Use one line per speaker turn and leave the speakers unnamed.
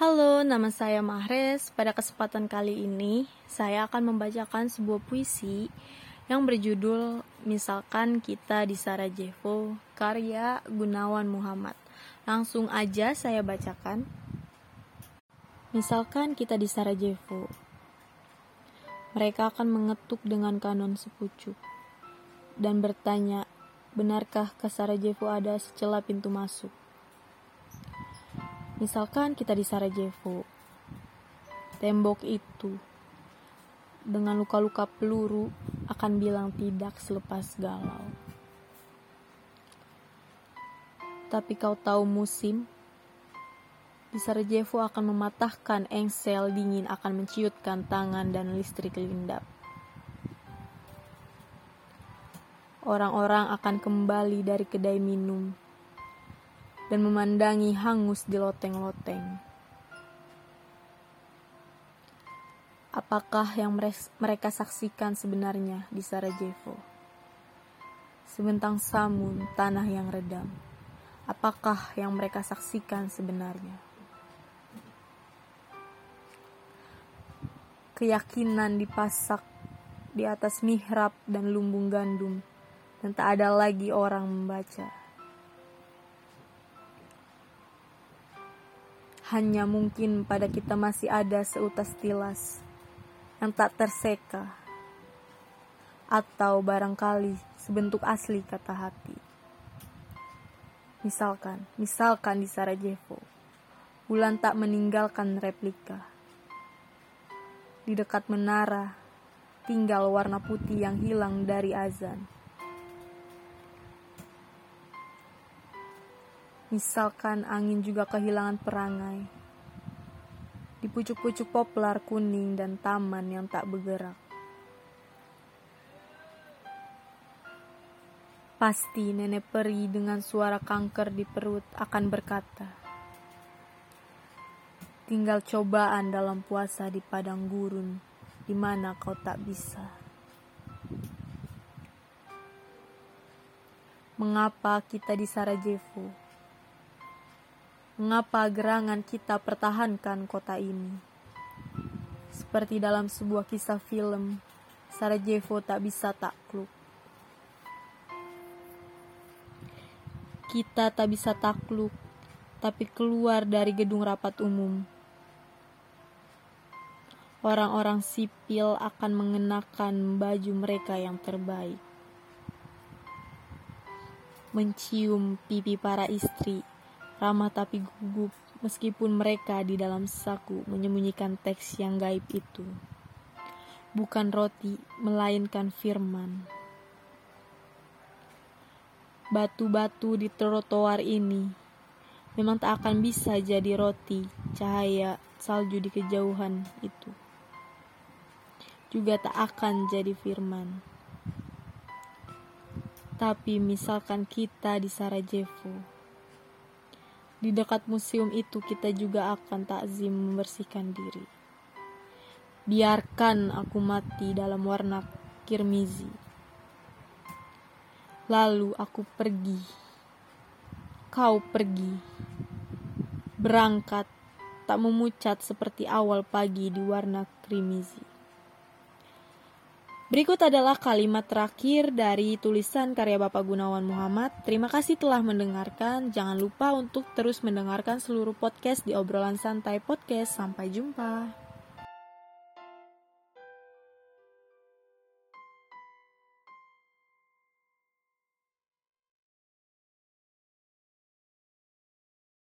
Halo, nama saya Mahres. Pada kesempatan kali ini, saya akan membacakan sebuah puisi yang berjudul Misalkan Kita di Sarajevo, karya Gunawan Muhammad. Langsung aja saya bacakan. Misalkan kita di Sarajevo, mereka akan mengetuk dengan kanon sepucuk dan bertanya, benarkah ke Sarajevo ada secela pintu masuk? Misalkan kita di Sarajevo, tembok itu dengan luka-luka peluru akan bilang tidak selepas galau. Tapi kau tahu musim? Di Sarajevo akan mematahkan engsel dingin akan menciutkan tangan dan listrik lindap. Orang-orang akan kembali dari kedai minum dan memandangi hangus di loteng-loteng. Apakah yang mereka saksikan sebenarnya di Sarajevo? Sebentang samun tanah yang redam. Apakah yang mereka saksikan sebenarnya? Keyakinan dipasak di atas mihrab dan lumbung gandum, dan tak ada lagi orang membaca. Hanya mungkin pada kita masih ada seutas tilas yang tak terseka. Atau barangkali sebentuk asli kata hati. Misalkan, misalkan di Sarajevo, bulan tak meninggalkan replika. Di dekat menara, tinggal warna putih yang hilang dari azan. Misalkan angin juga kehilangan perangai. Di pucuk-pucuk poplar kuning dan taman yang tak bergerak. Pasti nenek peri dengan suara kanker di perut akan berkata, Tinggal cobaan dalam puasa di padang gurun, di mana kau tak bisa. Mengapa kita di Sarajevo? Mengapa gerangan kita pertahankan kota ini? Seperti dalam sebuah kisah film, Sarajevo tak bisa takluk. Kita tak bisa takluk, tapi keluar dari gedung rapat umum. Orang-orang sipil akan mengenakan baju mereka yang terbaik. Mencium pipi para istri ramah tapi gugup meskipun mereka di dalam saku menyembunyikan teks yang gaib itu. Bukan roti, melainkan firman. Batu-batu di trotoar ini memang tak akan bisa jadi roti cahaya salju di kejauhan itu. Juga tak akan jadi firman. Tapi misalkan kita di Sarajevo, di dekat museum itu kita juga akan takzim membersihkan diri. Biarkan aku mati dalam warna kirmizi. Lalu aku pergi. Kau pergi. Berangkat tak memucat seperti awal pagi di warna krimizi. Berikut adalah kalimat terakhir dari tulisan karya Bapak Gunawan Muhammad. Terima kasih telah mendengarkan. Jangan lupa untuk terus mendengarkan seluruh podcast di obrolan santai podcast. Sampai jumpa.